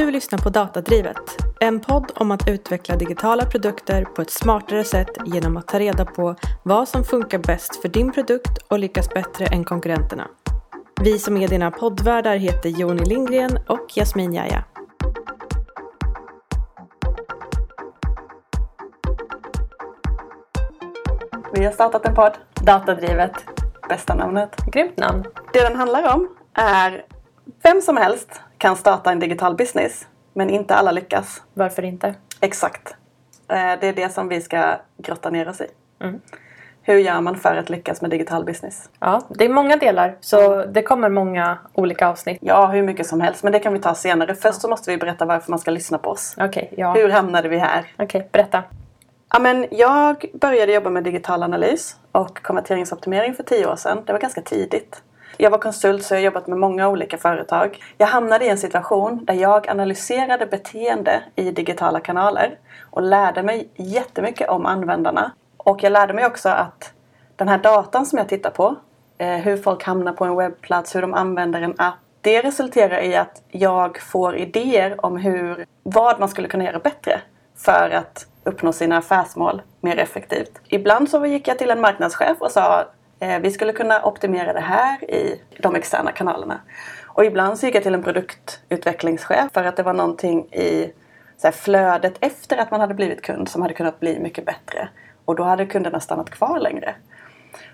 Du lyssnar på Datadrivet, en podd om att utveckla digitala produkter på ett smartare sätt genom att ta reda på vad som funkar bäst för din produkt och lyckas bättre än konkurrenterna. Vi som är dina poddvärdar heter Joni Lindgren och Jasmin Jaja. Vi har startat en podd. Datadrivet. Bästa namnet. Grymt namn. Det den handlar om är vem som helst kan starta en digital business. Men inte alla lyckas. Varför inte? Exakt. Eh, Det är det som vi ska grotta ner oss i. Mm. Hur gör man för att lyckas med digital business? Ja, det är många delar så det kommer många olika avsnitt. Ja, hur mycket som helst. Men det kan vi ta senare. Först så måste vi berätta varför man ska lyssna på oss. Okej, ja. Hur hamnade vi här? Okej, berätta. Ja, men jag började jobba med digital analys och konverteringsoptimering för tio år sedan. Det var ganska tidigt. Jag var konsult så jag har jobbat med många olika företag. Jag hamnade i en situation där jag analyserade beteende i digitala kanaler och lärde mig jättemycket om användarna. Och jag lärde mig också att den här datan som jag tittar på, eh, hur folk hamnar på en webbplats, hur de använder en app, det resulterar i att jag får idéer om hur, vad man skulle kunna göra bättre för att uppnå sina affärsmål mer effektivt. Ibland så gick jag till en marknadschef och sa Eh, vi skulle kunna optimera det här i de externa kanalerna. Och ibland så gick jag till en produktutvecklingschef för att det var någonting i så här, flödet efter att man hade blivit kund som hade kunnat bli mycket bättre. Och då hade kunderna stannat kvar längre.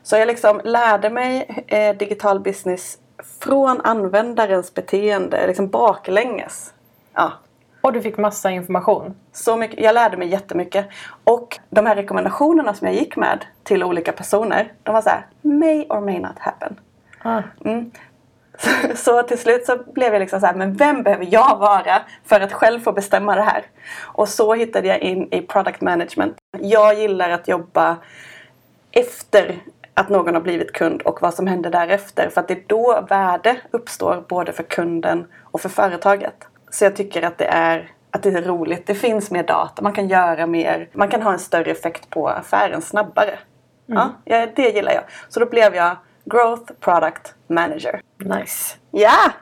Så jag liksom lärde mig eh, digital business från användarens beteende, liksom baklänges. Ja, och du fick massa information. så mycket, jag lärde mig jättemycket. Och de här rekommendationerna som jag gick med till olika personer, de var så här, may or may not happen. Ah. Mm. Så, så till slut så blev jag liksom så här, men vem behöver jag vara för att själv få bestämma det här? Och så hittade jag in i product management. Jag gillar att jobba efter att någon har blivit kund och vad som händer därefter. För att det är då värde uppstår både för kunden och för företaget. Så jag tycker att det är att det är roligt. Det finns mer data, man kan göra mer. Man kan ha en större effekt på affären snabbare. Ja, ja, det gillar jag. Så då blev jag Growth Product Manager. Nice. Ja!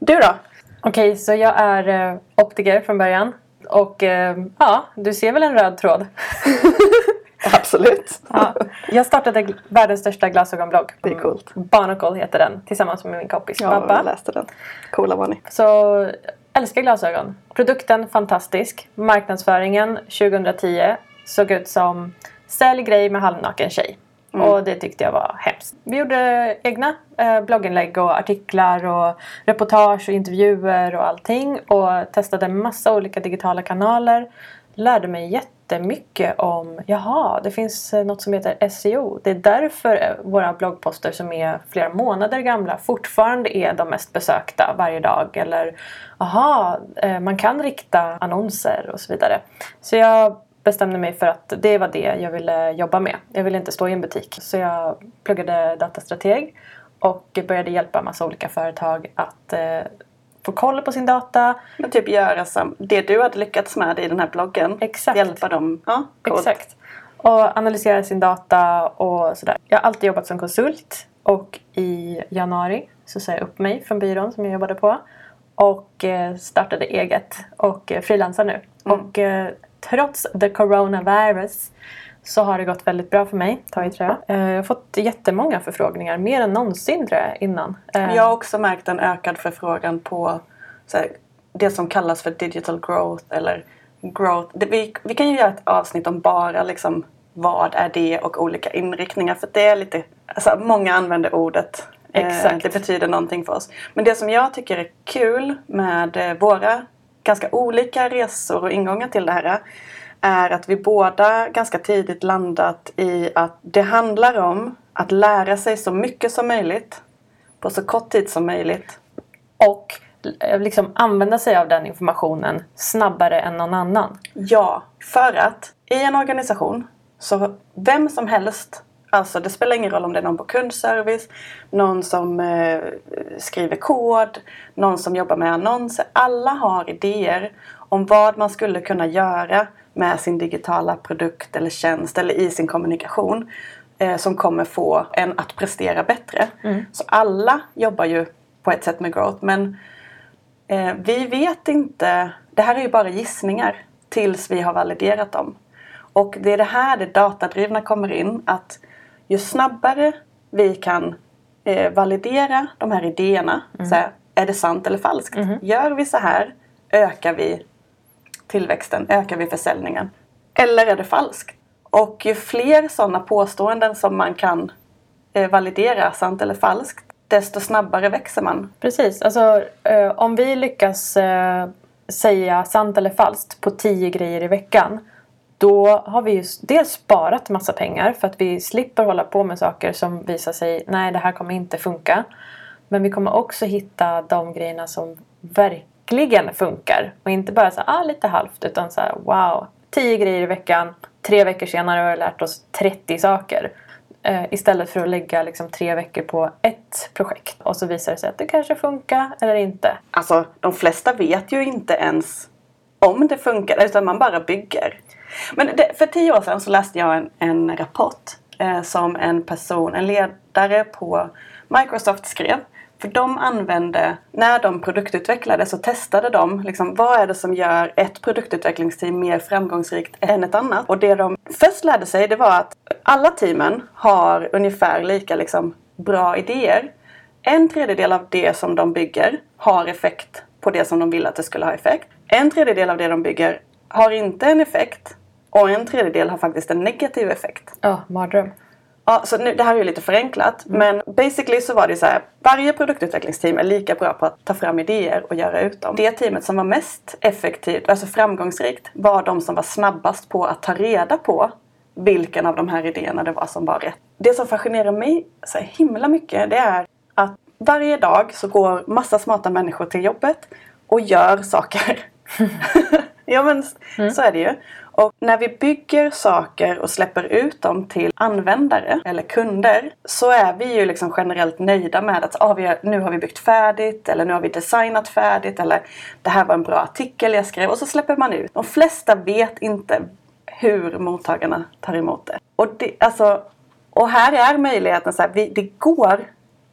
Du då? Okej, så jag är eh, optiker från början. Och eh, ja, du ser väl en röd tråd? Absolut. ja. Jag startade världens största glasögonblogg. Det är coolt. Barnacle heter den, tillsammans med min kompis Ja, jag Babba. läste den. Coola var ni. Så älskar glasögon. Produkten fantastisk. Marknadsföringen 2010 såg ut som sälj grej med halvnaken tjej. Och det tyckte jag var hemskt. Vi gjorde egna eh, blogginlägg och artiklar och reportage och intervjuer och allting. Och testade massa olika digitala kanaler. Lärde mig jättemycket om, jaha, det finns eh, något som heter SEO. Det är därför eh, våra bloggposter som är flera månader gamla fortfarande är de mest besökta varje dag. Eller, aha, eh, man kan rikta annonser och så vidare. Så jag bestämde mig för att det var det jag ville jobba med. Jag ville inte stå i en butik. Så jag pluggade datastrateg och började hjälpa massa olika företag att eh, få koll på sin data. Men typ göra som det du hade lyckats med i den här bloggen. Exakt. Hjälpa dem. Ja, coolt. Exakt. Och analysera sin data och sådär. Jag har alltid jobbat som konsult och i januari så sa jag upp mig från byrån som jag jobbade på och eh, startade eget och eh, frilansar nu. Och eh, trots the coronavirus så har det gått väldigt bra för mig, ta i trä. Jag har fått jättemånga förfrågningar, mer än någonsin tror jag innan. Eh, Jag har också märkt en ökad förfrågan på här, det som kallas för digital growth eller growth. Vi, vi kan ju göra ett avsnitt om bara liksom vad är det och olika inriktningar för det är lite, alltså många använder ordet. Eh, Exakt. det betyder någonting för oss. Men det som jag tycker är kul med eh, våra ganska olika resor och ingångar till det här är att vi båda ganska tidigt landat i att det handlar om att lära sig så mycket som möjligt på så kort tid som möjligt. Och eh, liksom använda sig av den informationen snabbare än någon annan. Ja, för att i en organisation så vem som helst, alltså det spelar ingen roll om det är någon på kundservice, någon som eh, skriver kod, någon som jobbar med annonser. Alla har idéer om vad man skulle kunna göra med sin digitala produkt eller tjänst eller i sin kommunikation eh, som kommer få en att prestera bättre. Så alla jobbar ju på ett sätt med growth men Eh, vi vet inte, det här är ju bara gissningar tills vi har validerat dem. Och det är det här det datadrivna kommer in. Att ju snabbare vi kan eh, validera de här idéerna. Mm. Så här, är det sant eller falskt? Gör vi så här ökar vi tillväxten, ökar vi försäljningen. Eller är det falskt? Och ju fler sådana påståenden som man kan eh, validera, sant eller falskt, desto snabbare växer man. Precis. Alltså, eh, om vi lyckas eh, säga sant eller falskt på tio grejer i veckan. Då har vi ju dels sparat massa pengar för att vi slipper hålla på med saker som visar sig nej det här kommer inte funka. Men vi kommer också hitta de grejerna som verkligen verkligen funkar. Och inte bara så ah, lite halvt utan så här, wow. Tio grejer i veckan. Tre veckor senare har vi lärt oss 30 saker. Eh, istället för att lägga liksom, tre veckor på ett projekt. Och så visar det sig att det kanske funkar eller inte. Alltså, de flesta vet ju inte ens om det funkar, utan man bara bygger. Men det, för tio år sedan så läste jag en, en rapport eh, som en person, en ledare på Microsoft skrev. För de använde, när de produktutvecklade så testade de liksom, vad är det som gör ett produktutvecklingsteam mer framgångsrikt än ett annat. Och det de först lärde sig det var att alla teamen har ungefär lika liksom, bra idéer. En tredjedel av det som de bygger har effekt på det som de vill att det skulle ha effekt. En tredjedel av det de bygger har inte en effekt. Och en tredjedel har faktiskt en negativ effekt. Ja, mardröm. Ja, så nu, det här är ju lite förenklat. Men basically så var det så här. Varje produktutvecklingsteam är lika bra på att ta fram idéer och göra ut dem. Det teamet som var mest effektivt, alltså framgångsrikt, var de som var snabbast på att ta reda på vilken av de här idéerna det var som var rätt. Det som fascinerar mig så himla mycket det är att varje dag så går massa smarta människor till jobbet och gör saker. Ja men så är det ju. Och när vi bygger saker och släpper ut dem till användare eller kunder så är vi ju liksom generellt nöjda med att ah, vi har, nu har vi byggt färdigt eller nu har vi designat färdigt eller det här var en bra artikel jag skrev och så släpper man ut. De flesta vet inte hur mottagarna tar emot det. Och, det, alltså, och här är möjligheten så här, vi, det går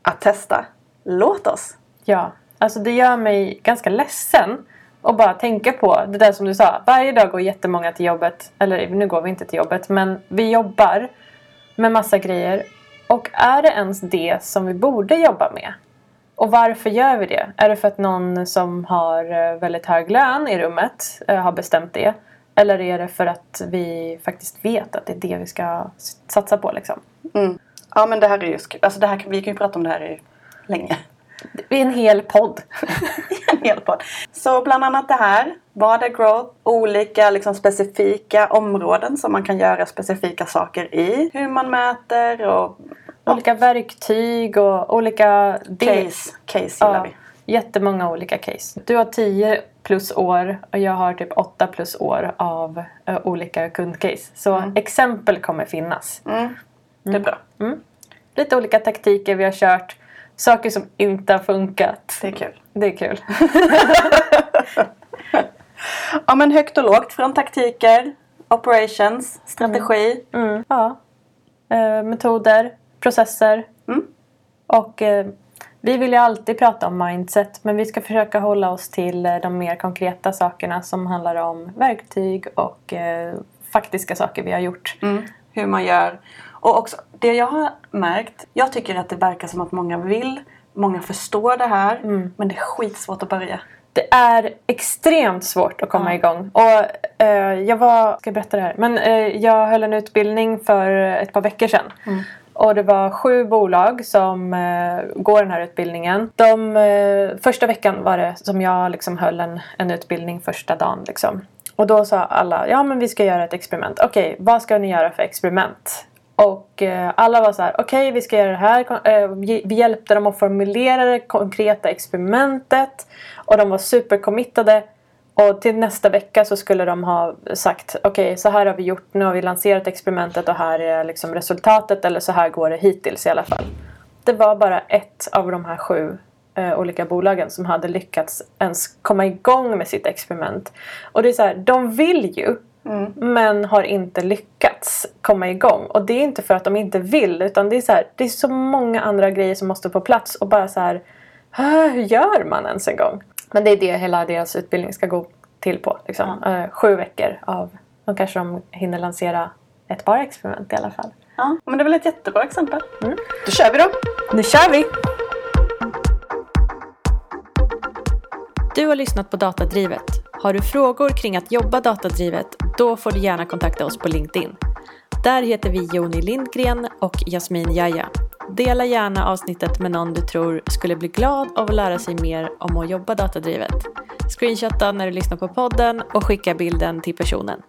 att testa. Låt oss! Ja, alltså det gör mig ganska ledsen och bara tänka på det där som du sa. Varje dag går jättemånga till jobbet. Eller nu går vi inte till jobbet, men vi jobbar med massa grejer. Och är det ens det som vi borde jobba med? Och varför gör vi det? Är det för att någon som har eh, väldigt hög lön i rummet eh, har bestämt det? Eller är det för att vi faktiskt vet att det är det vi ska satsa på liksom? Mm. Ja men det här är ju alltså det här, vi kan ju prata om det här i länge. Det är en hel podd. en hel podd. Så bland annat det här. Vad är growth? Olika liksom, specifika områden som man kan göra specifika saker i. Hur man mäter och Olika verktyg och olika case. Case gillar Ja, vi. jättemånga olika case. Du har 10 plus år och jag har typ 8 plus år av eh, olika kundcase. Så exempel kommer finnas. Mm. Det är bra. Lite olika taktiker vi har kört. Saker som inte har funkat. Det är kul. Det är kul. Ja men högt och lågt från taktiker, operations, strategi. Mm, ja. Eh, metoder, processer. Mm. Och eh, vi vill ju alltid prata om mindset men vi ska försöka hålla oss till eh, de mer konkreta sakerna som handlar om verktyg och eh, faktiska saker vi har gjort. Mm. Hur man gör. Och också det jag har märkt. Jag tycker att det verkar som att många vill. Många förstår det här. Men det är skitsvårt att börja. Det är extremt svårt att komma Ja. igång. Och eh, jag var, ska jag berätta det här? Men eh, jag höll en utbildning för ett par veckor sedan. Och det var sju bolag som eh, går den här utbildningen. De, eh, första veckan var det som jag liksom höll en, en utbildning första dagen. Liksom. Och då sa alla, ja men vi ska göra ett experiment. Okej, vad ska ni göra för experiment? Och eh, alla var så här, okej vi ska göra det här. Eh, vi hjälpte dem att formulera det konkreta experimentet. Och de var supercommittade. Och till nästa vecka så skulle de ha sagt, okej så här har vi gjort, nu har vi lanserat experimentet och här är liksom resultatet. Eller så här går det hittills i alla fall. Det var bara ett av de här sju eh, olika bolagen som hade lyckats ens komma igång med sitt experiment. Och det är så här, de vill ju men har inte lyckats komma igång. Och det är inte för att de inte vill utan det är så här, det är så många andra grejer som måste på plats och bara så här, "Ah, hur gör man ens en gång? Men det är det hela deras utbildning ska gå till på. Liksom. Eh, sju veckor av, då kanske de hinner lansera ett par experiment i alla fall. Ja, men det är väl ett jättebra exempel. Mm. Då kör vi då! Nu kör vi! Du har lyssnat på Datadrivet. Har du frågor kring att jobba datadrivet, då får du gärna kontakta oss på LinkedIn. Där heter vi Joni Lindgren och Jasmin Jaja. Dela gärna avsnittet med någon du tror skulle bli glad av att lära sig mer om att jobba datadrivet. Screenshotta när du lyssnar på podden och skicka bilden till personen.